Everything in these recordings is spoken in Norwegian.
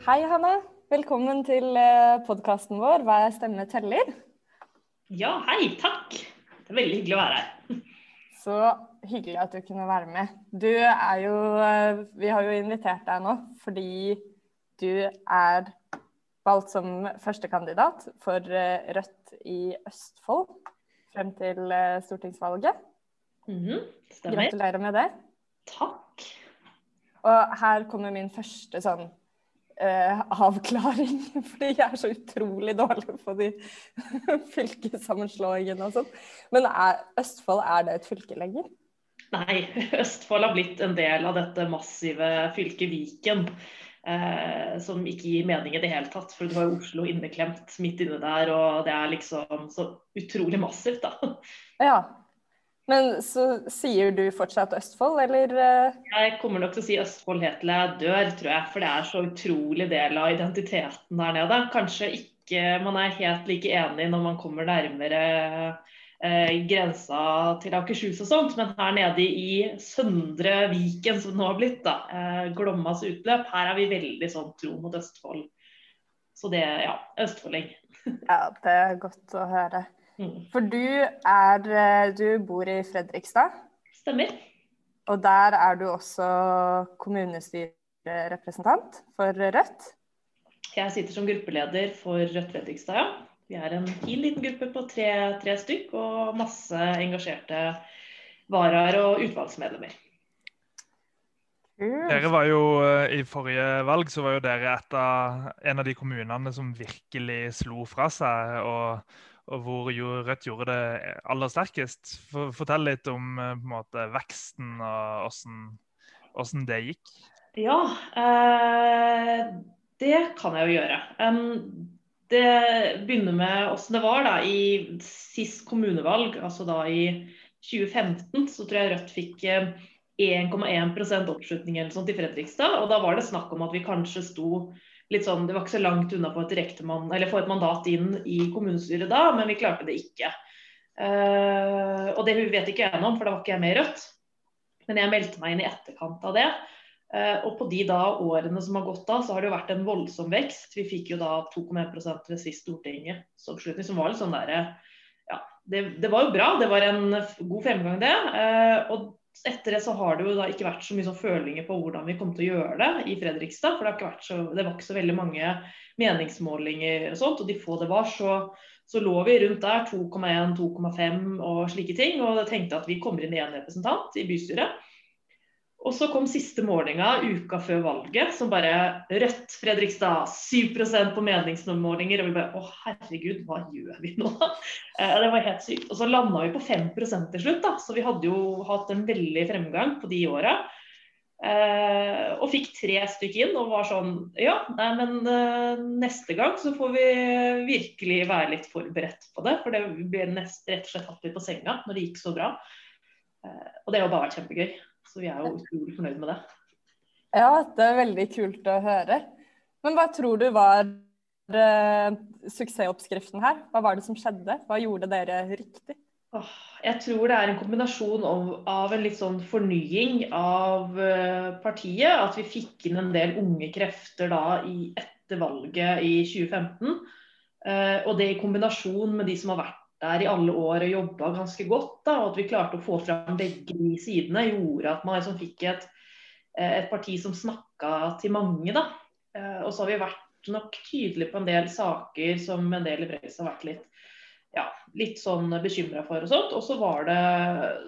Hei, Hanne. Velkommen til podkasten vår 'Hver stemme teller'. Ja, hei. Takk. Det er veldig hyggelig å være her. Så hyggelig at du kunne være med. Du er jo Vi har jo invitert deg nå fordi du er valgt som førstekandidat for Rødt i Østfold frem til stortingsvalget. Mm -hmm. Gratulerer med det. Takk. Og her kommer min første sånn uh, avklaring, fordi jeg er så utrolig dårlig på de fylkessammenslåingene og sånn. Men er, Østfold, er det et fylke lenger? Nei, Østfold har blitt en del av dette massive fylket Viken. Eh, som ikke gir mening i det hele tatt. For du har Oslo inneklemt midt inne der, og det er liksom så utrolig massivt, da. Ja. Men så sier du fortsatt Østfold, eller? Jeg kommer nok til å si Østfold helt til jeg dør, tror jeg. For det er så utrolig del av identiteten der nede. Kanskje ikke man er helt like enig når man kommer nærmere eh, grensa til Akershus og sånt, men her nede i Søndre Viken, som det nå har blitt, da, eh, Glommas utløp, her er vi veldig sånn tro mot Østfold. Så det, ja, østfolding. Ja, det er godt å høre. Mm. For du er Du bor i Fredrikstad? Stemmer. Og der er du også kommunestyrerepresentant for Rødt? Jeg sitter som gruppeleder for Rødt Fredrikstad, ja. Vi er en fin liten gruppe på tre, tre stykk og masse engasjerte varaer og utvalgsmedlemmer. Dere var jo, I forrige valg så var jo dere av, en av de kommunene som virkelig slo fra seg, og, og hvor Rødt gjorde det aller sterkest. Fortell litt om måte, veksten og hvordan, det gikk. Ja, eh, det kan jeg jo gjøre. Um, det begynner med åssen det var da i sist kommunevalg, altså da i 2015, så tror jeg Rødt fikk 1,1 oppslutning eller sånt i Fredrikstad. Og da var det snakk om at vi kanskje sto litt sånn Det var ikke så langt unna på et direktemann, eller få et mandat inn i kommunestyret da, men vi klarte det ikke. Uh, og det vet ikke jeg om, for da var ikke jeg med i Rødt. Men jeg meldte meg inn i etterkant av det. Uh, og på de da årene som har gått da, så har det jo vært en voldsom vekst. Vi fikk jo da 2,1% ved sist stortingsoppslutning, som var litt sånn derre Ja, det, det, var jo bra. Det var en god fremgang, det. Uh, og etter det så har det jo da ikke vært så mye sånn følinger på hvordan vi kom til å gjøre det i Fredrikstad. For det, har ikke vært så, det var ikke så veldig mange meningsmålinger og sånt. Og de få det var, så, så lå vi rundt der 2,1, 2,5 og slike ting. Og jeg tenkte at vi kommer inn i én representant i bystyret. Og så kom siste målinga uka før valget, som bare Rødt Fredrikstad 7% på meningsmålinger. Og vi bare å herregud, hva gjør vi nå? Eh, det var helt sykt. Og så landa vi på 5% til slutt, da. Så vi hadde jo hatt en veldig fremgang på de åra. Eh, og fikk tre stykker inn og var sånn Ja, nei, men eh, neste gang så får vi virkelig være litt forberedt på det. For det ble nest, rett og slett hatt litt på senga når det gikk så bra. Og det har bare vært kjempegøy. Så vi er jo utrolig fornøyd med det. Ja, det er veldig kult å høre. Men hva tror du var uh, suksessoppskriften her? Hva var det som skjedde? Hva gjorde dere riktig? Oh, jeg tror det er en kombinasjon av, av en litt sånn fornying av uh, partiet. At vi fikk inn en del unge krefter da i, etter valget i 2015. Uh, eh, og det i kombinasjon med de som har vært der i alle år og jobba ganske godt. Da, og at vi klarte å få fram begge de sidene, gjorde at man liksom fikk et, eh, et, parti som snakka til mange. Da. Eh, og så har vi vært nok tydelige på en del saker som en del i Breis har vært litt, ja, litt sånn bekymra for og sånt. Og så var det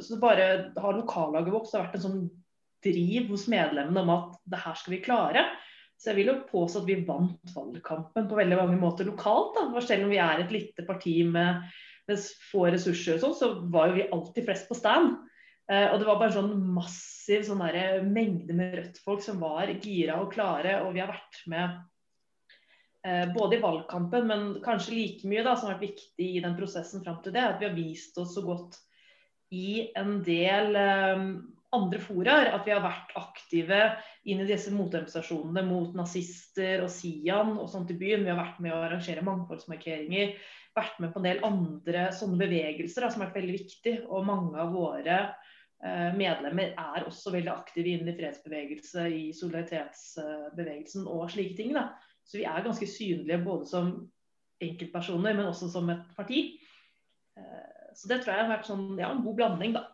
så bare har lokallaget vårt vært en sånn driv hos medlemmene om at det her skal vi klare. Så jeg vil jo påstå at vi vant valgkampen på veldig mange måter lokalt. Da. Selv om vi er et lite parti med med få ressurser og sånn, så var jo vi alltid flest på stand. Eh, og det var bare sånn massiv sånn der, mengde med Rødt-folk som var gira og klare. Og vi har vært med eh, både i valgkampen, men kanskje like mye da, som har vært viktig i den prosessen fram til det, at vi har vist oss så godt i en del eh, andre foraer. At vi har vært aktive inn i disse motorganisasjonene mot nazister og Sian og sånt i byen. Vi har vært med å arrangere mangfoldsmarkeringer vært med på en del andre sånne bevegelser da, som har vært veldig viktig. Og mange av våre medlemmer er også veldig aktive innen i fredsbevegelse, i solidaritetsbevegelsen og slike ting. Da. Så vi er ganske synlige både som enkeltpersoner, men også som et parti. Så det tror jeg har vært sånn, ja, en god blanding, da.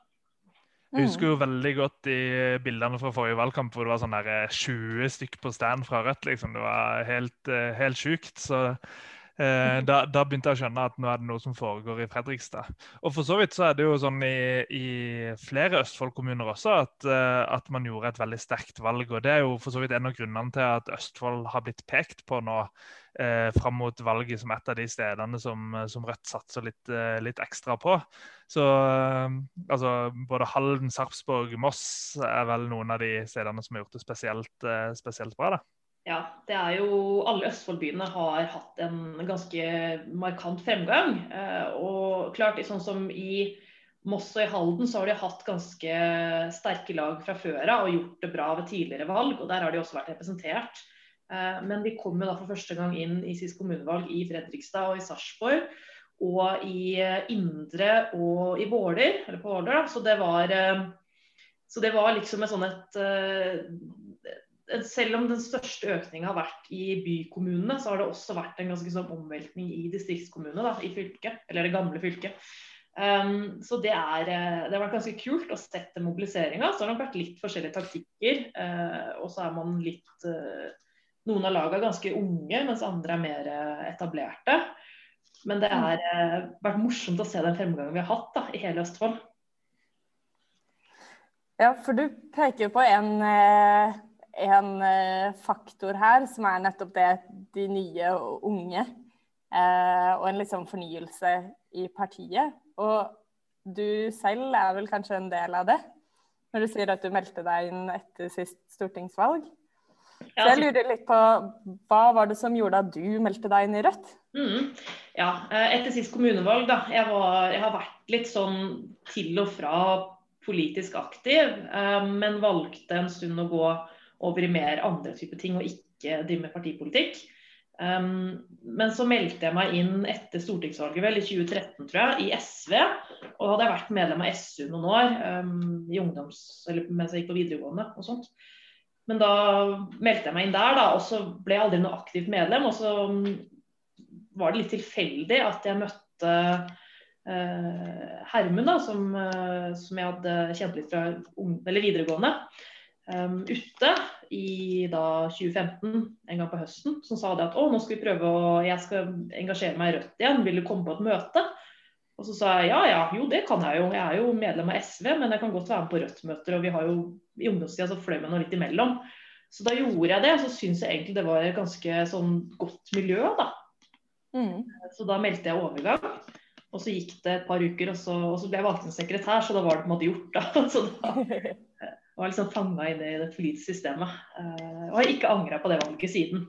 Jeg husker jo veldig godt de bildene fra forrige valgkamp hvor det var sånn der 20 eh, stykk på stand fra Rødt. liksom. Det var helt, eh, helt sjukt. Så eh, da, da, begynte jeg å skjønne at nå er det noe som foregår i Fredrikstad. Og for så vidt så er det jo sånn i, i flere Østfold-kommuner også at, eh, at, man gjorde et veldig sterkt valg. Og det er jo for så vidt en av grunnene til at Østfold har blitt pekt på nå eh, fram mot valget som et av de stedene som, som Rødt satser litt, eh, litt, ekstra på. Så altså, både Halden, Sarpsborg, Moss er vel noen av de stedene som har gjort det spesielt, spesielt bra. da. Ja, det er jo Alle Østfold-byene har hatt en ganske markant fremgang. Eh, og klart, sånn som i Moss og i Halden så har de hatt ganske sterke lag fra før av og gjort det bra ved tidligere valg. og Der har de også vært representert. Eh, men de kom jo da for første gang inn i sist kommunevalg i Fredrikstad og i Sarpsborg. Og i eh, Indre og i Våler, eller på Våler, da. Så det var, så det var liksom et sånn et selv om den største økninga har vært i bykommunene, så har det også vært en ganske sånn omveltning i distriktskommunene da, i fylket, eller det gamle fylket. Um, så det, er, det, har vært ganske kult å sette mobiliseringa. Så har det nok vært litt forskjellige taktikker. Uh, og så er man litt uh, noen av lagene er ganske unge, mens andre er mer eh, etablerte. Men det har eh, vært morsomt å se den fremgangen vi har hatt da, i hele Østfold. Ja, for du peker på en, eh, en faktor her, som er nettopp det de nye og unge. Og en liksom fornyelse i partiet. Og du selv er vel kanskje en del av det? Når du sier at du meldte deg inn etter sist stortingsvalg? Så jeg lurer litt på, Hva var det som gjorde at du meldte deg inn i Rødt? Mm. Ja, eh, Etter sist kommunevalg, da. Jeg, var, jeg, har vært litt sånn til og fra politisk aktiv, eh, men valgte en stund å gå over i mer andre typer ting og ikke drive med partipolitikk. Um, men så meldte jeg meg inn etter stortingsvalget vel i 2013, tror jeg, i SV. Og hadde jeg vært medlem av SU noen år um, i ungdoms, eller mens jeg gikk på videregående og sånt. Men da meldte jeg meg inn der, da, og så ble jeg aldri noe aktivt medlem. Og så mm, var det litt tilfeldig at jeg møtte uh, Hermund, da, som, uh, som, jeg hadde kjent litt fra videregående, um, ute i da 2015, en gang på høsten, som sa det at å, nå skal vi prøve å Jeg skal engasjere meg i Rødt igjen, vil du komme på et møte? Og så sa jeg ja, ja, jo det kan jeg jo. Jeg er jo medlem av SV, men jeg kan godt være med på Rødt-møter. Og vi har jo i ungdomstida så fløy vi nå litt imellom. Så da gjorde jeg det. Så syns jeg egentlig det var et ganske sånn godt miljø, da. Mm. Så da meldte jeg overgang. Og så gikk det et par uker, og så, og så ble jeg valgt inn sekretær, så da var det på en måte gjort, da. Så da var jeg liksom fanga inn i det politiske systemet. Eh, og har ikke angra på det valget siden.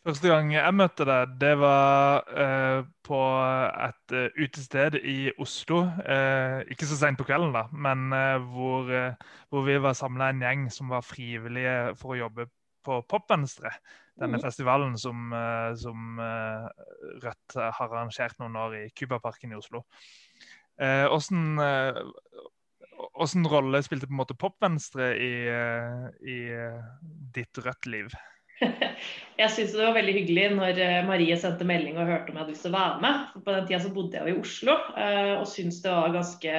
Første gang jeg møtte deg, det var eh, på et uh, utested i Oslo. Eh, ikke så seint på kvelden, da, men eh, hvor, eh, hvor, vi var samla en gjeng som var frivillige for å jobbe på Popvenstre. Denne mm. festivalen som, eh, som Rødt har arrangert noen år i Cubaparken i Oslo. Åssen Åssen rolle spilte på en måte Popvenstre i, i ditt Rødt-liv? Jeg syns det var veldig hyggelig når eh, Marie sendte melding og hørte om jeg hadde lyst til å være med. For på den tida så bodde jeg jo i Oslo eh, og syns det var ganske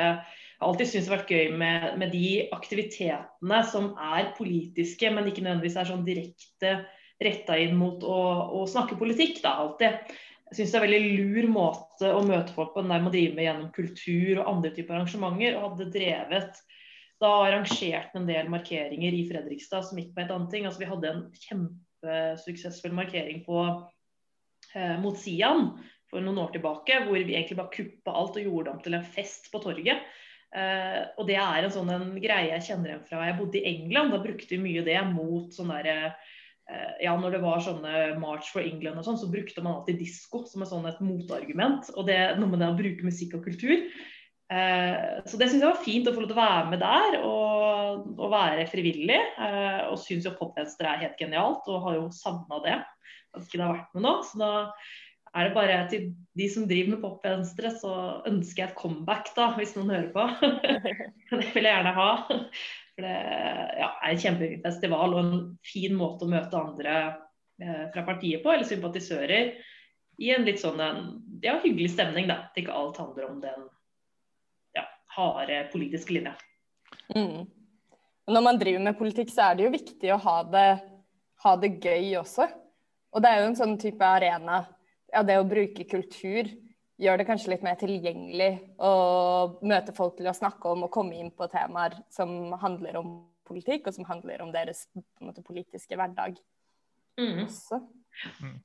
jeg har alltid syntes det har vært gøy med, med, de aktivitetene som er politiske, men ikke nødvendigvis er sånn direkte retta inn mot å, å, snakke politikk. da alltid. Jeg syns det er veldig lur måte å møte folk på, den der med å drive med gjennom kultur og andre typer arrangementer. Og hadde drevet da arrangert en del markeringer i Fredrikstad som gikk på et annet ting. Altså Vi hadde en kjempesuksessfull markering på, eh, mot Sian for noen år tilbake, hvor vi egentlig bare kuppa alt og gjorde det om til en fest på torget. Eh, og det er en sånn en greie jeg kjenner igjen fra jeg bodde i England. Da brukte vi mye det mot sånn derre eh, ja, når det var sånne March for England og sånn, så brukte man alltid disko som et sånn et motargument. Og det er noe med det å bruke musikk og kultur. Eh, så det syns jeg var fint å få lov til å være med der og, og være frivillig. Eh, og syns jo Popvenstre er helt genialt og har jo savna det. At ikke det har vært med nå. Så da er det bare til de som driver med pop-venstre, så ønsker jeg et comeback, da, hvis noen hører på. det vil jeg gjerne ha. For det ja, er en kjempefin festival og en fin måte å møte andre eh, fra partiet på, eller sympatisører, i en litt sånn en, ja, hyggelig stemning. da. At ikke alt handler om den ja, harde politiske linja. Mm. Når man driver med politikk, så er det jo viktig å ha det, ha det gøy også. Og det er jo en sånn type arena ja, det å bruke kultur gjør det kanskje litt mer tilgjengelig å møte folk til å snakke om og komme inn på temaer som handler om politikk, og som handler om deres måte, politiske hverdag. Mm.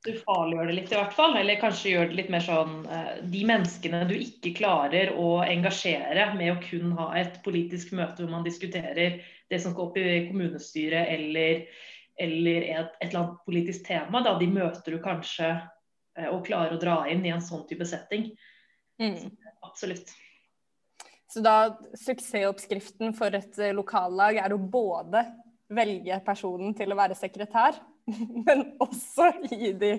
Du farliggjør det litt i hvert fall, eller kanskje gjør det litt mer sånn eh, De menneskene du ikke klarer å engasjere med å kun ha et politisk møte hvor man diskuterer det som skal opp i kommunestyret eller, eller et, et eller annet politisk tema, da, de møter du kanskje å klare å dra inn i en sånn type setting. Mm. Absolutt. Så da suksessoppskriften for et eh, lokallag er å både velge personen til å være sekretær, men også gi de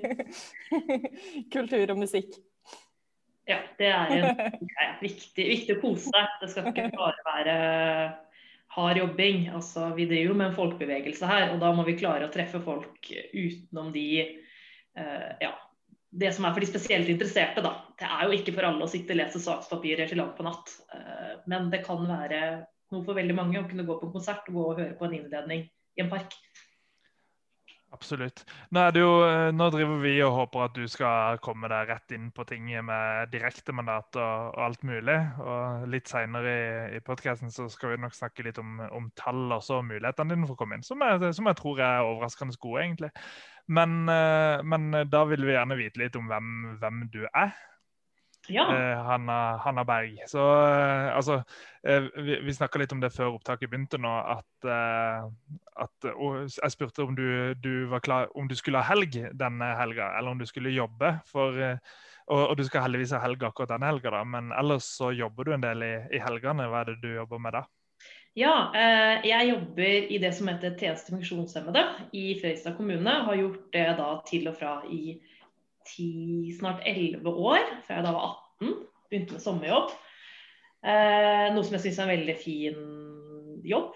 kultur og musikk. Ja, det er en ja, viktig, viktig å kose seg. Det skal ikke bare være hard jobbing. Altså, vi driver jo med en folkebevegelse her, og da må vi klare å treffe folk utenom de uh, ja, det som er for de spesielt interesserte, da. Det er jo ikke for alle å sitte og lese sakspapirer til langt på natt. Eh, men det kan være noe for veldig mange å kunne gå på en konsert og gå og høre på en innledning i en park. Absolutt. Nå, jo, eh, nå, driver vi og håper at du skal komme deg rett inn på ting med direktemandat og, og alt mulig. Og litt seinere i, i podkasten skal vi nok snakke litt om, om tall også, og mulighetene dine for å komme inn, som jeg, som jeg tror er overraskende gode, egentlig. Men, eh, men, da vil vi gjerne vite litt om hvem, hvem du er. Ja. Eh, Hanna, Hanna, Berg. Så eh, altså Vi, vi snakka litt om det før opptaket begynte nå, at, at Jeg spurte om du, du, var klar, om du skulle ha helg denne helga, eller om du skulle jobbe. For, og, og, du skal heldigvis ha helg akkurat denne helga, da, men ellers så jobber du en del i, i helgene. Hva er det du jobber med da? Ja, eh, jeg jobber i det som heter tjeneste funksjonshemmede i Fredrikstad kommune. Har gjort det da til og fra i ti, snart elleve år, fra jeg da var 18. Begynte med sommerjobb. Eh, noe som jeg syns er en veldig fin jobb.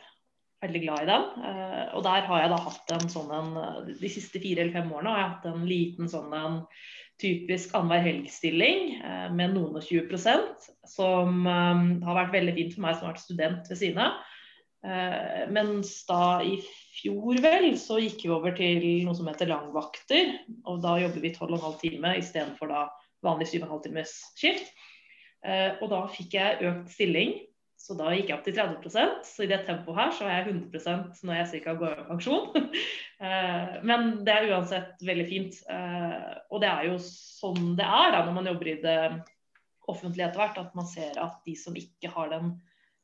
Veldig glad i den. Eh, og der har jeg da hatt en sånn en De siste fire eller fem årene har jeg hatt en liten sånn en typisk annenhver helg-stilling med noen og 20% som har vært veldig fint for meg som har vært student ved siden av. Eh, mens da i fjor vel, så gikk vi over til noe som heter langvakter. Og da jobber vi 12,5 time istedenfor da vanlig 7,5 times skift. Eh, og da fikk jeg økt stilling, så da gikk jeg opp til 30% Så i det tempoet her så er jeg 100% når jeg ca. går av pensjon. Eh, men det er uansett veldig fint. Og det er jo sånn det er da når man jobber i det offentlige etter hvert, at man ser at de som ikke har den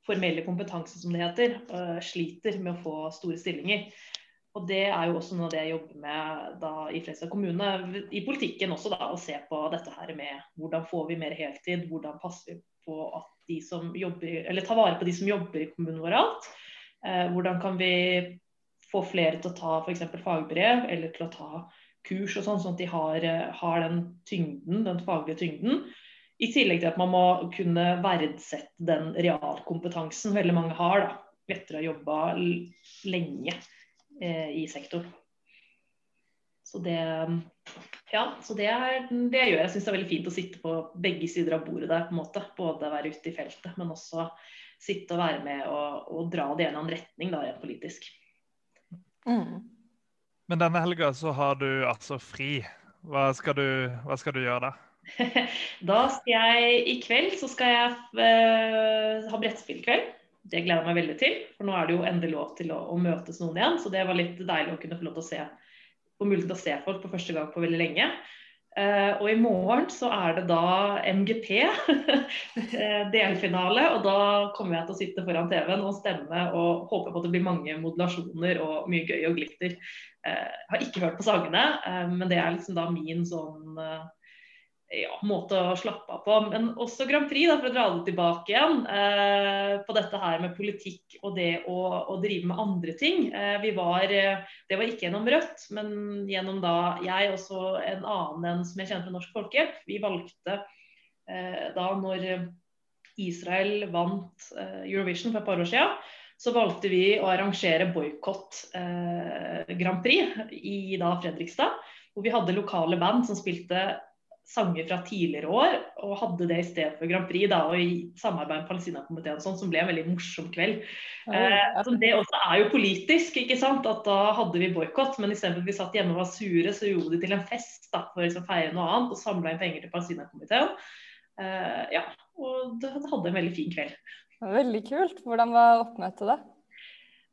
formelle kompetanse, som det heter, uh, sliter med å få store stillinger. Og Det er jo også noe av det jeg jobber med da, i Fredrikstad kommune, i politikken også, da, å se på dette her med hvordan får vi mer heltid, hvordan passer vi på at de som jobber, eller tar vare på de som jobber i kommunen vår alt. Eh, hvordan kan vi få flere til å ta f.eks. fagbrev, eller til å ta kurs og sånn, sånn at de har, har den tyngden, den faglige tyngden. I tillegg til at man må kunne verdsette den realkompetansen veldig mange har da, etter å ha jobba lenge eh, i sektoren. Så det, ja, så det, er, det gjør jeg. syns det er veldig fint å sitte på begge sider av bordet der. på en måte. Både være ute i feltet, men også sitte og være med og, og dra det i en annen retning da, rent politisk. Mm. Men denne helga så har du altså fri. Hva skal du, hva skal du gjøre da? Da skal jeg i kveld så skal jeg uh, ha brettspillkveld. Det gleder jeg meg veldig til, for nå er det jo endelig lov til å, å, møtes noen igjen. Så det var litt deilig å kunne få lov til å se få mulighet til å se folk på første gang på veldig lenge. Uh, og i morgen så er det da MGP, eh, delfinale. Og da kommer jeg til å sitte foran TV-en og stemme og håpe på at det blir mange modulasjoner og mye gøy og glitter. Uh, jeg har ikke hørt på sangene, uh, men det er liksom da min sånn ja, måte å slappe av på. Men også Grand Prix, da, for å dra det tilbake igjen. Eh, på dette her med politikk og det å, å drive med andre ting. Eh, vi var, Det var ikke gjennom Rødt, men gjennom da jeg også en annen enn som jeg kjenner fra Norsk Folkehjelp. Vi valgte eh, da når Israel vant eh, Eurovision for et par år siden, så valgte vi å arrangere boikott eh, Grand Prix i da Fredrikstad. Hvor vi hadde lokale band som spilte sanger fra tidligere år, og hadde det i stedet for Grand Prix. da, og I samarbeid med Palestinakomiteen, sånn, som ble en veldig morsom kveld. Eh, Det også er jo politisk. ikke sant, at Da hadde vi boikott, men istedenfor at vi satt hjemme og var sure, så gjorde de til en fest da, for å liksom, feire noe annet og samla inn penger til Palestinakomiteen. Eh, ja, og det hadde en veldig fin kveld. Veldig kult. Hvordan var oppmøtet da?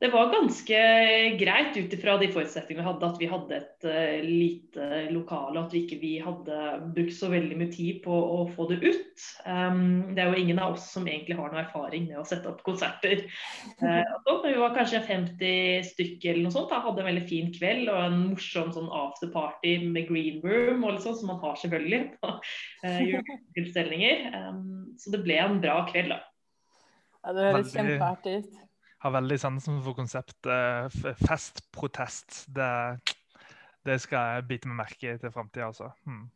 Det var ganske greit ut ifra de forutsetningene vi hadde, at vi hadde et uh, lite lokale. At vi ikke vi hadde brukt så veldig mye tid på å få det ut. Um, det er jo ingen av oss som egentlig har noe erfaring med å sette opp konserter. Uh, vi var kanskje 50 stykker eller noe sånt. Da. Hadde en veldig fin kveld og en morsom sånn afterparty med green room og liksom, som man har selvfølgelig på uh, juletilstelninger. Um, så det ble en bra kveld, da. Ja, det høres kjempeartig ut har veldig sansen for konseptet eh, festprotest. Det, det skal jeg bite meg merke i til framtida, altså. Hmm.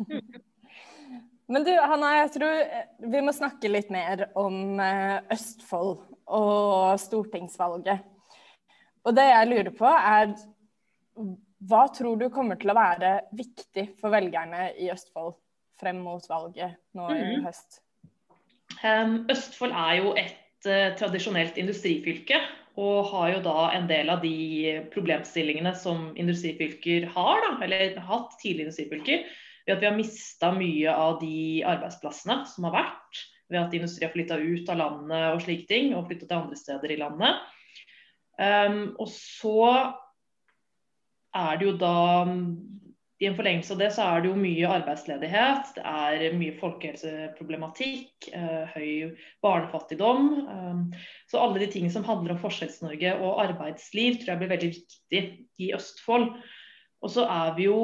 Men du, Hanna, jeg tror eh, vi må snakke litt mer om eh, Østfold og stortingsvalget. Og det jeg lurer på, er hva tror du kommer til å være viktig for velgerne i Østfold frem mot valget nå i mm. høst? Um, Østfold er jo et Eh, tradisjonelt industrifylke. Og har jo da en del av de problemstillingene som industrifylker har, da, eller har hatt tidligere industrifylker. Ved at vi har mista mye av de arbeidsplassene som har vært. Ved at industri har flytta ut av landet og slike ting, og flytta til andre steder i landet. Um, og så er det jo da i en forlengelse av det så er det jo mye arbeidsledighet, det er mye folkehelseproblematikk, eh, høy barnefattigdom. Eh, så alle de tingene som handler om Forskjells-Norge og arbeidsliv, tror jeg blir veldig viktig i Østfold. Og så er vi jo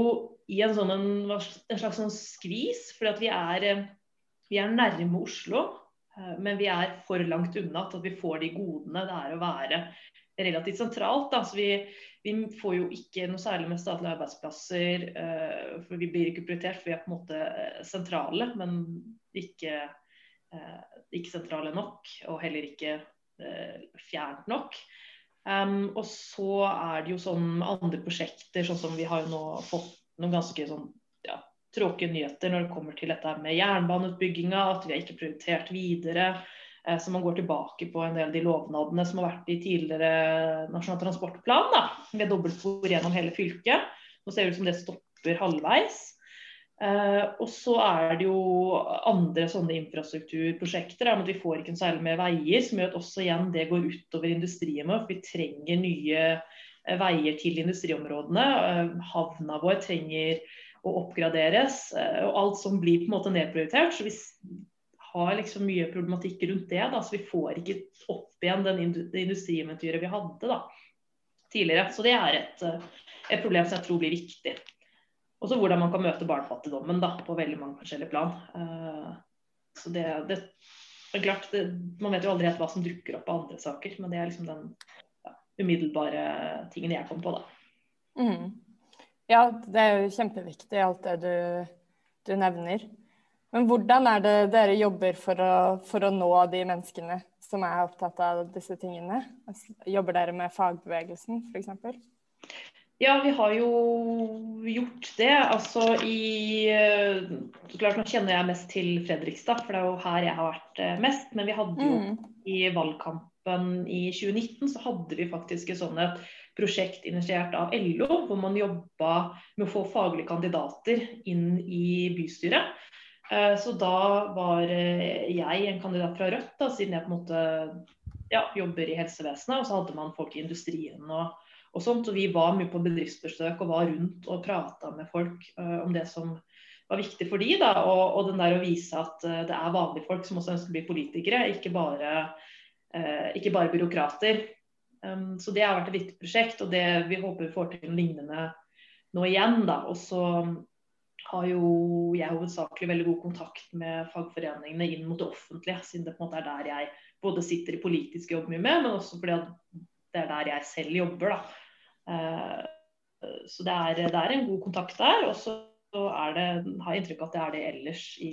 i en, sånn, en, slags sånn skvis, for vi er, eh, vi er nærme Oslo. Men vi er for langt unna til at vi får de godene det er å være relativt sentralt. Da. Så vi, vi, får jo ikke noe særlig med statlige arbeidsplasser. Uh, for Vi blir ikke prioritert, for vi er på en måte eh, sentrale, men ikke, uh, ikke sentrale nok. Og heller ikke fjernt nok. Um, og så er det jo sånn andre prosjekter, sånn som vi har jo nå fått noen ganske sånn tråkige nyheter når det kommer til dette med jernbaneutbygginga, at vi har ikke prioritert videre. Eh, så man går tilbake på en del av de lovnadene som har vært i tidligere Nasjonal transportplan, da, med dobbeltspor gjennom hele fylket. Nå ser det ut som det stopper halvveis. Uh, og så er det jo andre sånne infrastrukturprosjekter. Men vi får ikke særlig med veier, som gjør at også igjen det går utover industrien vår. For vi trenger nye uh, veier til industriområdene. Uh, havna vår trenger å oppgraderes. og alt som blir på en måte nedprioritert. Så hvis har liksom mye problematikk rundt det. Da, så vi får ikke opp igjen den industrieventyret vi hadde da, tidligere. Så det er et, eh, et, problem som jeg tror blir viktig. Og så hvordan man kan møte barnefattigdommen da, på veldig mange forskjellige plan. Uh, så det, det, det, er klart, det, Man vet jo aldri helt hva som dukker opp av andre saker, men det er liksom den ja, umiddelbare tingen jeg kom på. da. Mm. Ja, det er jo kjempeviktig alt det du, du nevner. Men hvordan er det dere jobber for å, for å nå de menneskene som er opptatt av disse tingene? Jobber dere med fagbevegelsen f.eks.? Ja, vi har jo gjort det. Altså i så klart Nå kjenner jeg mest til Fredrikstad, for det er jo her jeg har vært eh, mest. Men vi hadde jo mm. i valgkampen i 2019 så hadde vi faktisk et sånt et prosjekt initiert av LO, hvor man jobba med å få faglige kandidater inn i bystyret. Eh, så da var eh, jeg en kandidat fra Rødt, da, siden jeg på en måte ja, jobber i helsevesenet. Og så hadde man folk i industrien og, og sånt. Og vi var mye på bedriftsbesøk og var rundt og prata med folk uh, om det som var viktig for de, da, og, og, den der å vise at uh, det er vanlige folk som også ønsker å bli politikere, ikke bare, uh, ikke bare byråkrater. Um, så det har vært et viktig prosjekt, og det, vi håper vi får til en lignende nå igjen. da, og så har jo jeg hovedsakelig veldig god kontakt med fagforeningene inn mot det offentlige, siden det på en måte er der jeg både sitter i politisk jobb mye med, men også fordi det er der jeg selv jobber. da. Så det er, det er en god kontakt der. Og så har jeg inntrykk av at det er det ellers i,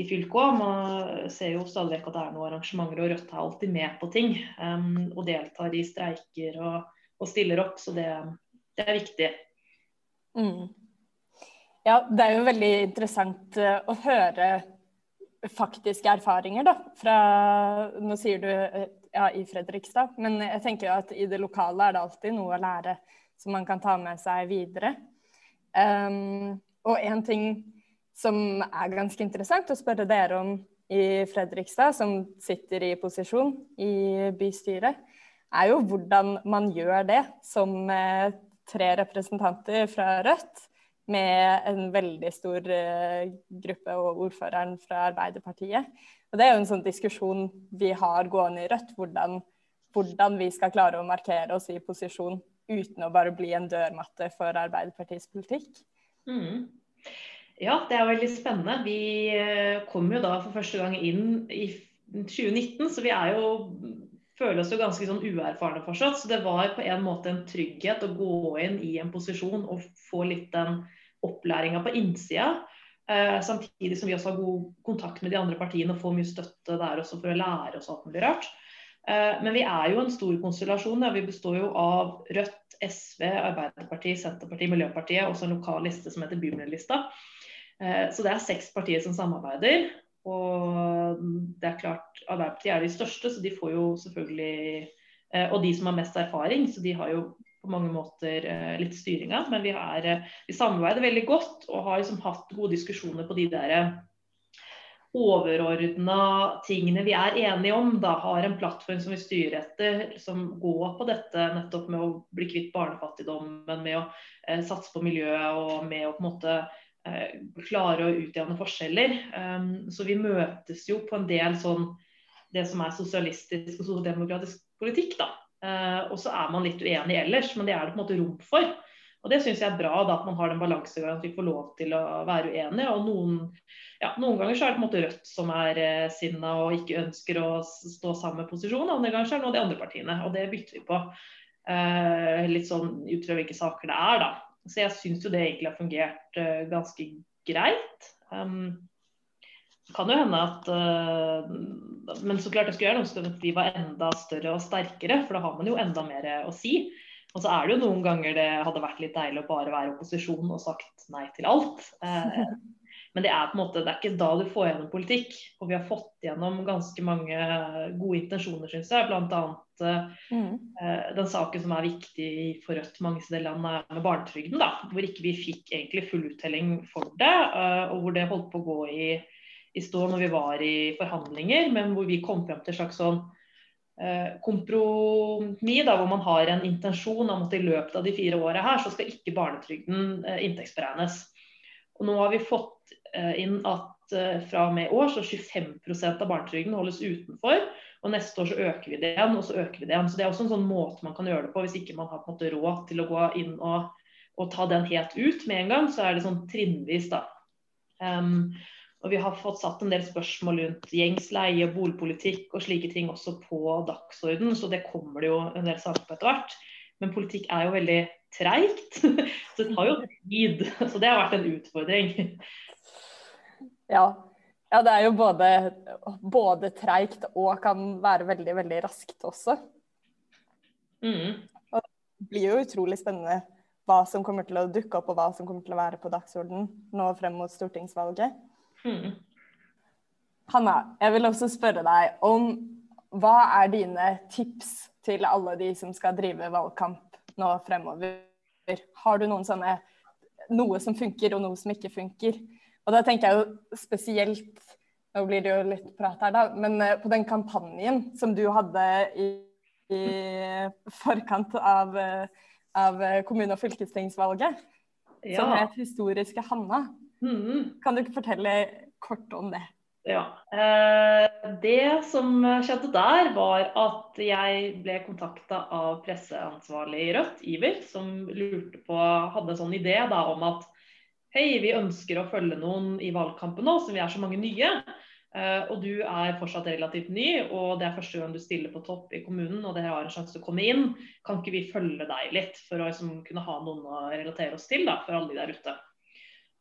i fylket òg. Man ser jo stadig vekk at det er noen arrangementer, og Rødt er alltid med på ting. Um, og deltar i streiker og, og stiller opp, så det, det er viktig. Mm. Ja, det er jo veldig interessant uh, å høre faktiske erfaringer, da. Fra Nå sier du uh, ja, i Fredrikstad, men jeg tenker jo at i det lokale er det alltid noe å lære som man kan ta med seg videre. Um, og en ting som er ganske interessant å spørre dere om i Fredrikstad, som sitter i posisjon i bystyret, er jo hvordan man gjør det som eh, tre representanter fra Rødt med en veldig stor uh, gruppe og ordføreren fra Arbeiderpartiet. Og Det er jo en sånn diskusjon vi har gående i Rødt, hvordan, hvordan vi skal klare å markere oss i posisjon uten å bare bli en dørmatte for Arbeiderpartiets politikk. Mm. Ja, det er veldig spennende. Vi eh, kom jo da for første gang inn i 2019, så vi er jo føler oss jo ganske sånn uerfarne fortsatt. Så det var på en måte en trygghet å gå inn i en posisjon og få litt den opplæringa på innsida. Eh, samtidig som vi også har god kontakt med de andre partiene og får mye støtte der også for å lære oss alt mulig rart. Eh, men vi er jo en stor konstellasjon. Ja. Vi består jo av Rødt, SV, Arbeiderpartiet, Senterpartiet, Miljøpartiet og en lokal liste som heter Bymiljølista. Eh, så det er seks partier som samarbeider. Og det er klart, Arbeiderpartiet er de største, så de får jo selvfølgelig eh, Og de som har mest erfaring, så de har jo på mange måter litt styringa. Men vi, er, vi samarbeider veldig godt og har liksom hatt gode diskusjoner på de der overordna tingene vi er enige om, da har en plattform som vi styrer etter, som går på dette nettopp med å bli kvitt barnefattigdommen, med å eh, satse på miljøet og med å på en måte eh, klare å utjevne forskjeller. Um, så vi møtes jo på en del sånn det som er sosialistisk og sosialdemokratisk politikk, da. Uh, og så er man litt uenig ellers, men det er det på en måte rom for. Og Det syns jeg er bra, da, at man har den balansegangen at vi får lov til å være uenige. og Noen, ja, noen ganger så er det på en måte Rødt som er eh, sinna og ikke ønsker å stå sammen med posisjonen. Andre ganger så er det noen av de andre partiene, og det bytter vi på. Eh, litt sånn ut fra hvilke saker det er, da. Så jeg syns jo det egentlig har fungert uh, ganske greit. Um, kan jo hende at uh, Men så klart jeg skulle gjerne ønske at vi var enda større og sterkere, for da har man jo enda mer å si. Og så er det jo noen ganger det hadde vært litt deilig å bare være opposisjon og sagt nei til alt. Eh, men det er på en måte, det er ikke da du får gjennom politikk. Og vi har fått gjennom ganske mange gode intensjoner, syns jeg. Bl.a. mm. eh, den saken som er viktig for Rødt mange steder i landet, med barnetrygden. da, Hvor ikke vi fikk egentlig full uttelling for det. Eh, og hvor det holdt på å gå i, i stå når vi var i forhandlinger, men hvor vi kom frem til en slags sånn Eh, kompromiss, da, hvor man har en intensjon om at i løpet av de fire åra her, så skal ikke barnetrygden eh, inntektsberegnes. Og nå har vi fått eh, inn at fra og med i år så 25% av barnetrygden holdes utenfor. Og neste år så øker vi det igjen, og så øker vi det igjen. Så det er også en sånn måte man kan gjøre det på hvis ikke man har på en måte råd til å gå inn og, og ta den helt ut med en gang. Så er det sånn trinnvis, da. Um, og vi har fått satt en del spørsmål rundt gjengs leie, boligpolitikk og slike ting også på dagsorden, så det kommer det jo en del saker på etter hvert. Men politikk er jo veldig treigt, så det tar jo tid. Så det har vært en utfordring. Ja. ja det er jo både, både treigt og kan være veldig, veldig raskt også. Mm. Og det blir jo utrolig spennende hva som kommer til å dukke opp og hva som kommer til å være på dagsorden nå frem mot stortingsvalget. Mm. Hanna, jeg vil også spørre deg om hva er dine tips til alle de som skal drive valgkamp nå fremover? Har du noen sånne noe som funker og noe som ikke funker? Og da tenker jeg jo spesielt Nå blir det jo litt prat her, da. Men eh, på den kampanjen som du hadde i, i forkant av, eh, av kommune- og fylkestingsvalget, ja. som het 'Historiske Hanna'. Mm. Kan du ikke fortelle kort om det? Ja. Eh, det som skjedde der, var at jeg ble kontakta av presseansvarlig i Rødt, Iver, som lurte på, hadde en sånn idé da, om at Hei, vi ønsker å følge noen i valgkampen nå, som vi er så mange nye. Uh, og du er fortsatt relativt ny, og det er første gang du stiller på topp i kommunen, og dere har en sjanse til å komme inn. Kan ikke vi følge deg litt, for å liksom, kunne ha noen å relatere oss til da, for alle de der ute?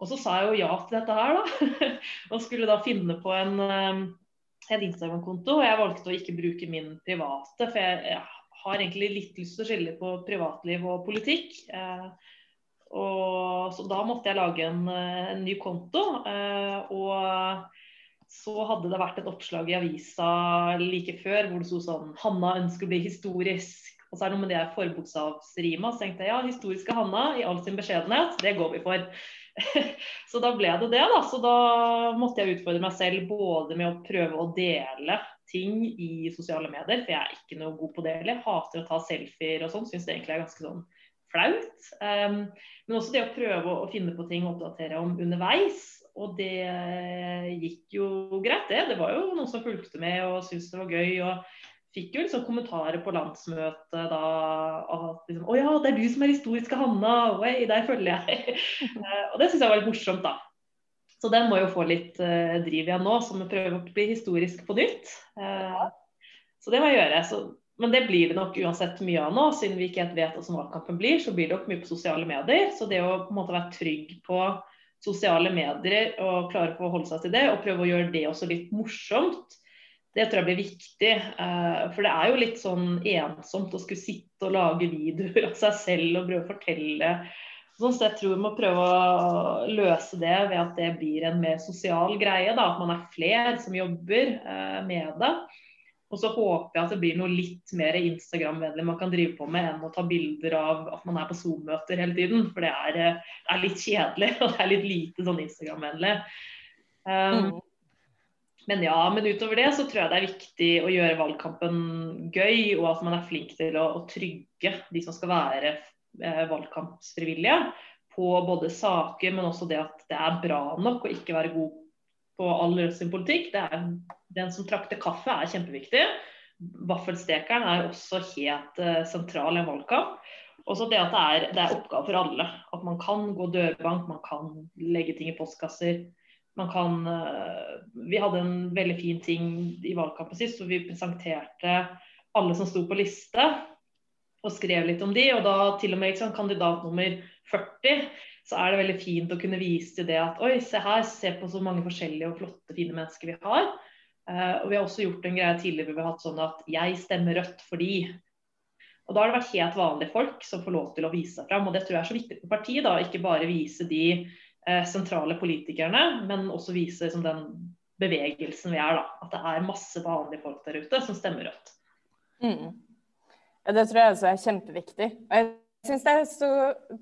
Og så sa jeg jo ja til dette her, da. og skulle da finne på en, en Instagram-konto. Og jeg valgte å ikke bruke min private, for jeg, jeg, har egentlig litt lyst til å skille på privatliv og politikk. Uh, og, så da måtte jeg lage en, en ny konto. Uh, og så hadde det vært et oppslag i avisa like før hvor det sto sånn 'Hanna ønsker å bli historisk'. Og så er det noe med det forbokstavsrima. Så tenkte jeg ja, historiske Hanna i all sin beskjedenhet, det går vi for. så da ble det det, da. Så da måtte jeg utfordre meg selv både med å prøve å dele ting i sosiale medier, for jeg er ikke noe god på det heller. Hater å ta selfier og sånn. Syns det egentlig er ganske sånn flaut. Um, men også det å prøve å finne på ting å oppdatere om underveis. Og det gikk jo greit, det. Det var jo noen som fulgte med og syntes det var gøy. og fikk jo liksom kommentarer på landsmøtet da at liksom, Å ja, det er du som er historiske Hanna! Oi, der følger jeg! Eh, og det syns jeg var litt morsomt, da. Så den må jo få litt uh, driv igjen nå, som prøver å bli historisk på nytt. Uh, så det må jeg gjøre. Så, men det blir det nok uansett mye av nå, siden vi ikke helt vet hvordan valgkampen blir. Så blir det nok mye på sosiale medier. Så det å på en måte være trygg på sosiale medier og klare å forholde seg til det, og prøve å gjøre det også litt morsomt, det tror jeg blir viktig. Eh, for det er jo litt sånn ensomt å skulle sitte og lage videoer av seg selv og prøve å fortelle. Sånn, så jeg tror vi må prøve å løse det ved at det blir en mer sosial greie. Da. At man er flere som jobber eh, med det. Og så håper jeg at det blir noe litt mer Instagram-vennlig man kan drive på med, enn å ta bilder av at man er på Zoom-møter hele tiden. For det er, eh, det er, litt kjedelig, og det er litt lite sånn Instagram-vennlig. Um, mm. Men ja, men utover det så tror jeg det er viktig å gjøre valgkampen gøy, og at man er flink til å, å trygge de som skal være eh, valgkampsfrivillige på både saker, men også det at det er bra nok å ikke være god på all sin politikk. Det er, den som trakter kaffe er kjempeviktig. Vaffelstekeren er også helt uh, sentral i en valgkamp. Også det at det er, det er oppgave for alle. At man kan gå dørbank, man kan legge ting i postkasser man kan uh, Vi hadde en veldig fin ting i valgkampen sist, hvor vi presenterte alle som sto på liste, og skrev litt om de. Og da til og med liksom, kandidat nummer 40, så er det veldig fint å kunne vise til det at oi, se her, se på så mange forskjellige og flotte, fine mennesker vi har. Uh, og vi har også gjort en greie tidligere hvor vi har hatt sånn at jeg stemmer rødt fordi. Og da har det vært helt vanlige folk som får lov til å vise seg fram. Og det tror jeg er så viktig for partiet, da. Ikke bare vise de uh, sentrale politikerne, men også vise liksom, den bevegelsen vi er. da, At det er masse vanlige folk der ute som stemmer rødt. Mm. Ja, det tror jeg også er kjempeviktig. Og jeg syns det er så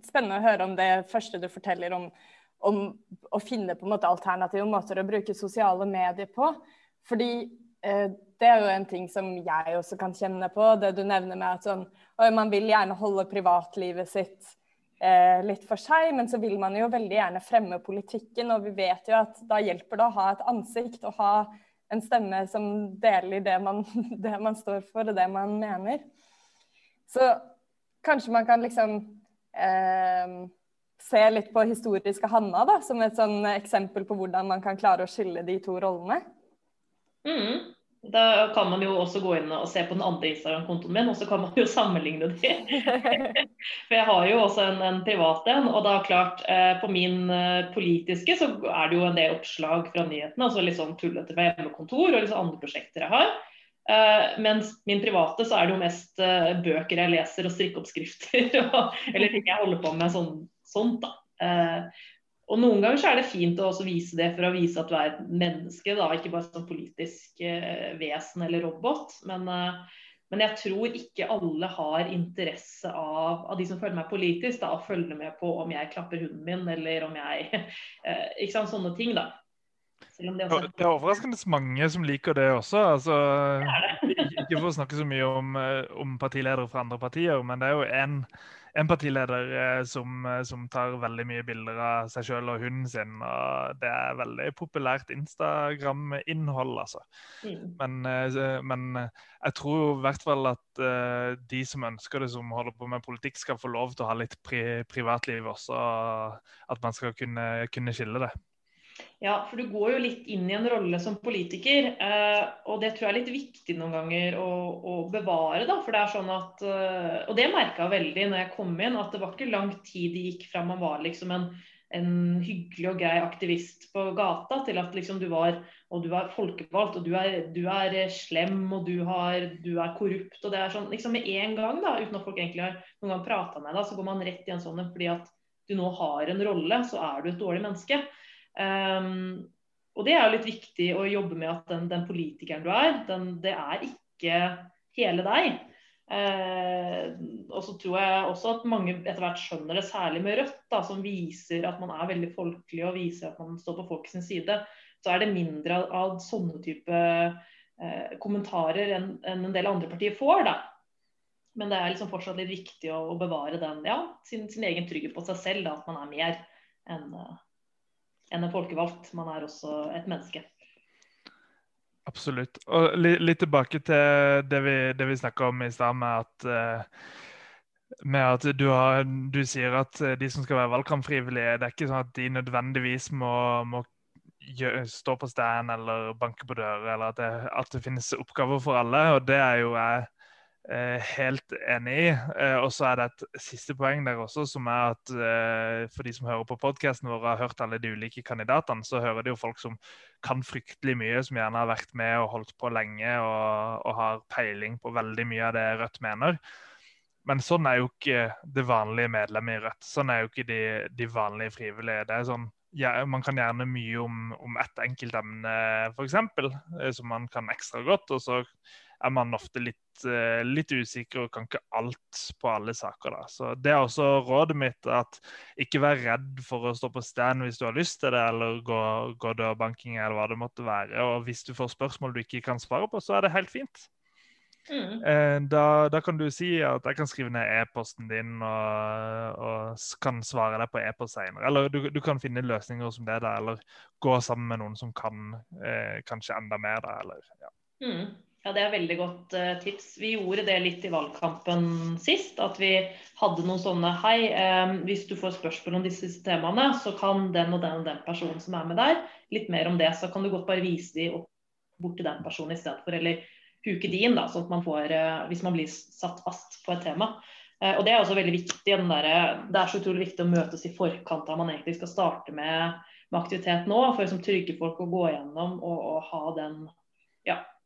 spennende å høre om det første du forteller om, om å finne på en måte alternative måter å bruke sosiale medier på. Fordi eh, det er jo en ting som jeg også kan kjenne på, det du nevner med at sånn, man vil gjerne holde privatlivet sitt eh, litt for seg, men så vil man jo veldig gjerne fremme politikken. Og vi vet jo at da hjelper det å ha et ansikt og ha en stemme som deler det man, det man står for og det man mener. Så kanskje man kan liksom eh, se litt på historiske Hanna da, som et sånn eksempel på hvordan man kan klare å skille de to rollene. Mm. Da kan man jo også gå inn og se på den andre Instagram-kontoen min, og så kan man jo sammenligne de. For jeg har jo også en, en privat en, og da klart eh, på min eh, politiske så er det jo en del oppslag fra nyhetene, altså litt sånn tullete fra hjemmekontor og litt sånn andre prosjekter jeg har. Uh, mens min private så er det jo mest uh, bøker jeg leser og strikkeoppskrifter eller ting jeg holder på med sånn, sånt. da. Uh, og Noen ganger så er det fint å også vise det for å vise at du er et menneske, da, ikke bare som politisk eh, vesen eller robot. Men, men, jeg tror ikke alle har interesse av, av de som følger meg politisk, da, å følge med på om jeg klapper hunden min, eller om jeg Ikke sant, sånne ting, da. Det, også... det, er overraskende mange som liker det også. Altså, det det. ikke for å snakke så mye om, eh, om partiledere fra andre partier, men det er jo en en partileder eh, som, eh, som, tar veldig mye bilder av seg sjøl og hunden sin. og Det er veldig populært Instagram-innhold, altså. Mm. Men, men, jeg tror i hvert fall at de som ønsker det, som holder på med politikk, skal få lov til å ha litt pri privatliv også. At man skal kunne, kunne skille det. Ja, for du går jo litt inn i en rolle som politiker, eh, og det tror jeg er litt viktig noen ganger å, å bevare. da, for det er sånn at, eh, Og det merka jeg veldig når jeg kom inn, at det var ikke lang tid det gikk fra man var liksom en, en hyggelig og grei aktivist på gata, til at liksom du var og du er folkevalgt, og du er, du er slem, og du, har, du, er korrupt. og det er sånn, liksom Med en gang, da, uten at folk egentlig har noen gang prata med deg, så går man rett i en sånn fordi at du nå har en rolle, så er du et dårlig menneske. Um, og det er jo litt viktig å jobbe med at den, den politikeren du er, den, det er ikke hele deg. Uh, og så tror jeg også at mange etter hvert skjønner det, særlig med Rødt, da, som viser at man er veldig folkelig og viser at man står på folkets side. Så er det mindre av, sånne type uh, kommentarer enn en, en del andre partier får. da. Men det er liksom fortsatt litt viktig å, å bevare den, ja, sin, sin, egen trygghet på seg selv, da, at man er mer enn uh, enn en folkevalgt. Man er også et menneske. Absolutt. Og litt tilbake til det vi, det vi snakka om i stad, med at, eh, med at du, har, du, sier at de som skal være valgkampfrivillige, det er ikke sånn at de nødvendigvis må, må stå på stand eller banke på dører, eller at det, at det, finnes oppgaver for alle. Og det er jo jeg Eh, helt enig i. Eh, og så er det et siste poeng der også, som er at eh, for de som hører på podkasten vår og har hørt alle de ulike kandidatene, så hører de jo folk som kan fryktelig mye, som gjerne har vært med og holdt på lenge og, og har peiling på veldig mye av det Rødt mener. Men sånn er jo ikke det vanlige medlemmet i Rødt. Sånn er jo ikke de, de vanlige frivillige. Det er sånn, ja, Man kan gjerne mye om, om ett enkelt emne, f.eks., som man kan ekstra godt. og så er man ofte litt, eh, litt, usikker og kan ikke alt på alle saker. Da. Så Det er også rådet mitt. at Ikke vær redd for å stå på stand hvis du har lyst til det, eller gå, gå dørbanking eller hva det måtte være. Og Hvis du får spørsmål du ikke kan svare på, så er det helt fint. Mm. Eh, da, da, kan du si at jeg kan skrive ned e-posten din og, og, kan svare deg på e-post senere. Eller du, du, kan finne løsninger som det, da, eller gå sammen med noen som kan eh, kanskje enda mer. Da, eller, ja. Mm. Ja, Det er veldig godt uh, tips. Vi gjorde det litt i valgkampen sist. At vi hadde noen sånne Hei, um, hvis du får spørsmål om disse temaene, så kan den og den og den personen som er med der, litt mer om det. Så kan du godt bare vise de opp bort til den personen i stedet for. Eller huke de inn, da, sånn at man får, uh, hvis man blir satt fast på et tema. Uh, og Det er også veldig viktig. Der, det er så utrolig viktig å møtes i forkant av man egentlig skal starte med, med aktivitet nå. For å liksom, trygge folk å gå gjennom og, og ha den ja, Eh,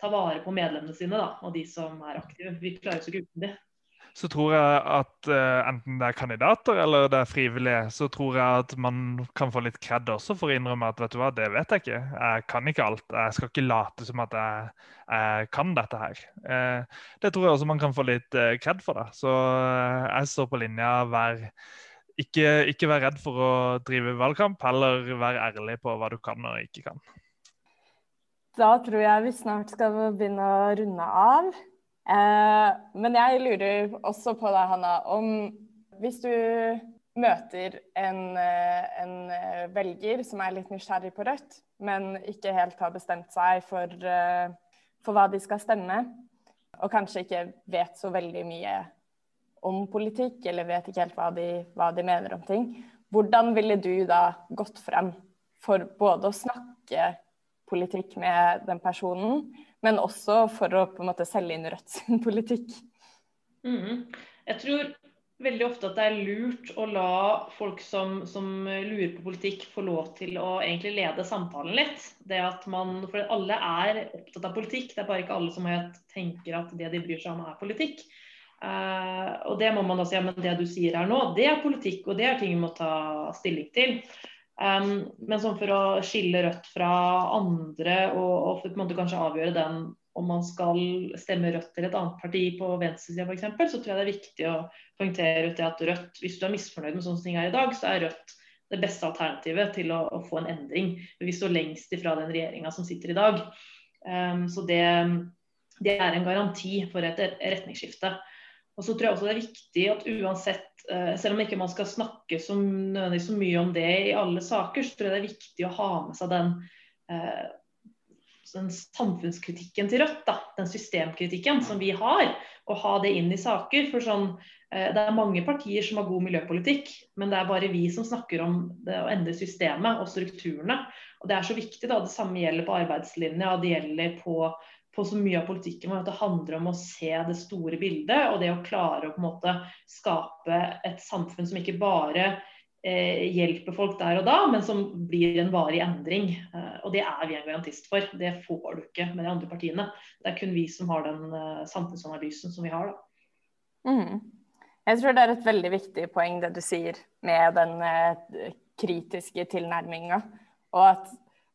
ta vare på medlemmene sine da, og de som er aktive. Vi klarer oss ikke uten dem. Så tror jeg at uh, enten det er kandidater eller det er frivillige, så tror jeg at man kan få litt kred også for å innrømme at vet du hva, det vet jeg ikke. Jeg kan ikke alt. Jeg skal ikke late som at jeg, jeg kan dette her. Uh, det tror jeg også man kan få litt uh, kred for. da. Så jeg står på linja. Vær, ikke, ikke vær redd for å drive valgkamp, heller vær ærlig på hva du kan og ikke kan. Da tror jeg vi snart skal begynne å runde av. Eh, men jeg lurer også på deg, Hanna, om hvis du møter en, eh, en, eh, velger som er litt nysgjerrig på Rødt, men ikke helt har bestemt seg for, eh, for hva de skal stemme, og kanskje ikke vet så veldig mye om politikk, eller vet ikke helt hva de, hva de mener om ting, hvordan ville du da gått frem for både å snakke politikk med den personen, men også for å på en måte selge inn Rødt sin politikk. Mm. Jeg tror veldig ofte at det er lurt å la folk som, som, lurer på politikk, få lov til å egentlig lede samtalen litt. Det at man, For alle er opptatt av politikk, det er bare ikke alle som tenker at det de bryr seg om, er politikk. Uh, og det må man da si, ja, men det du sier her nå, det er politikk, og det er ting vi må ta stilling til. Um, men sånn for å skille Rødt fra andre og, og for måte kanskje avgjøre den om man skal stemme Rødt til et annet parti på venstresida f.eks., så tror jeg det er viktig å poengtere ut det at Rødt, hvis du er misfornøyd med sånn som ting er i dag, så er Rødt det beste alternativet til å, å få en endring. Vi står lengst ifra den regjeringa som sitter i dag. Um, så det, det, er en garanti for et retningsskifte. Og så tror jeg også det er viktig at uansett, eh, selv om ikke man skal snakke så, så mye om det i alle saker, så tror jeg det er viktig å ha med seg den, eh, den samfunnskritikken til Rødt. Da. Den systemkritikken som vi har, og ha det inn i saker. For sånn, eh, Det er mange partier som har god miljøpolitikk, men det er bare vi som snakker om det å endre systemet og strukturene. Og Det er så viktig. da, Det samme gjelder på arbeidslinja, det gjelder på på så mye av politikken at det handler om å se det store bildet og det å klare å på en måte skape et samfunn som ikke bare eh, hjelper folk der og da, men som blir en varig endring. Eh, og det er vi en garantist for. Det får du ikke med de andre partiene. Det er kun vi som har den eh, samfunnsanalysen som vi har. Mm. Jeg tror det er et veldig viktig poeng det du sier med den eh, kritiske tilnærminga. Og at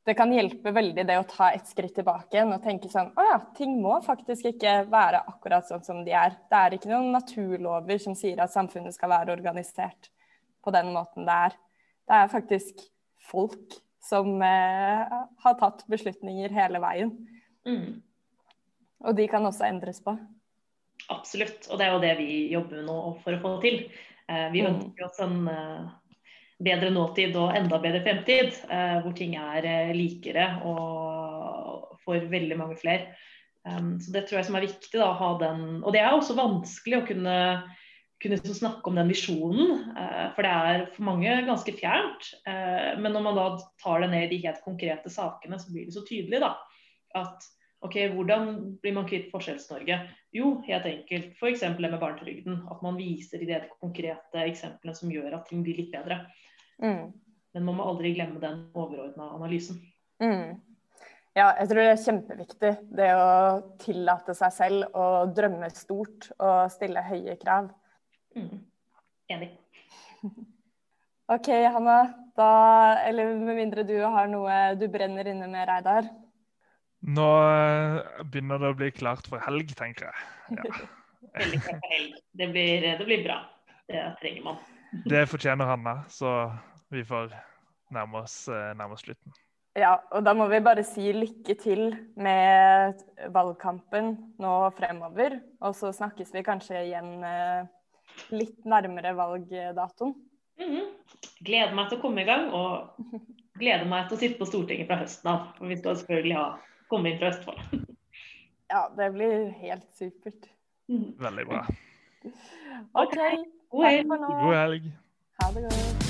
det kan hjelpe veldig det å ta et skritt tilbake igjen og tenke sånn Å ja, ting må faktisk ikke være akkurat sånn som de er. Det er ikke noen naturlover som sier at samfunnet skal være organisert på den måten det er. Det er faktisk folk som eh, har tatt beslutninger hele veien. Mm. Og de kan også endres på. Absolutt. Og det er jo det vi jobber med nå for å få til. Eh, vi mm. ønsker oss en eh, bedre nåtid og enda bedre fremtid, eh, hvor ting er eh, likere og for veldig mange flere. Um, så Det tror jeg som er viktig. da, å ha den, Og det er også vanskelig å kunne, kunne snakke om den visjonen, uh, for det er for mange ganske fjernt. Men når man da tar det ned i de helt konkrete sakene, så blir det så tydelig da, at ok, hvordan blir man kvitt Forskjells-Norge? Jo, helt enkelt. F.eks. det med barnetrygden. At man viser i de konkrete eksemplene som gjør at ting blir litt bedre. Mm. Men man må aldri glemme den overordna analysen. Mm. Ja, jeg tror det er kjempeviktig. Det å tillate seg selv å drømme stort og stille høye krav. Mm. Enig. OK, Hanna. Da, eller med mindre du har noe du brenner inne med, Reidar? Nå eh, begynner det å bli klart for helg, tenker jeg. Ja. Veldig klart for helg. Det blir, det blir bra. Det trenger man. Det fortjener Hanna, så vi får nærme oss, eh, nærme oss slutten. Ja, og da må vi bare si lykke til med valgkampen nå fremover. Og så snakkes vi kanskje igjen eh, litt nærmere valgdatoen. Mm -hmm. Gleder meg til å komme i gang, og gleder meg til å sitte på Stortinget fra høsten av. For vi skal selvfølgelig ha, komme inn fra Østfold. ja, det blir helt supert. Mhm. Veldig bra. OK. God helg. God helg. Ha det godt.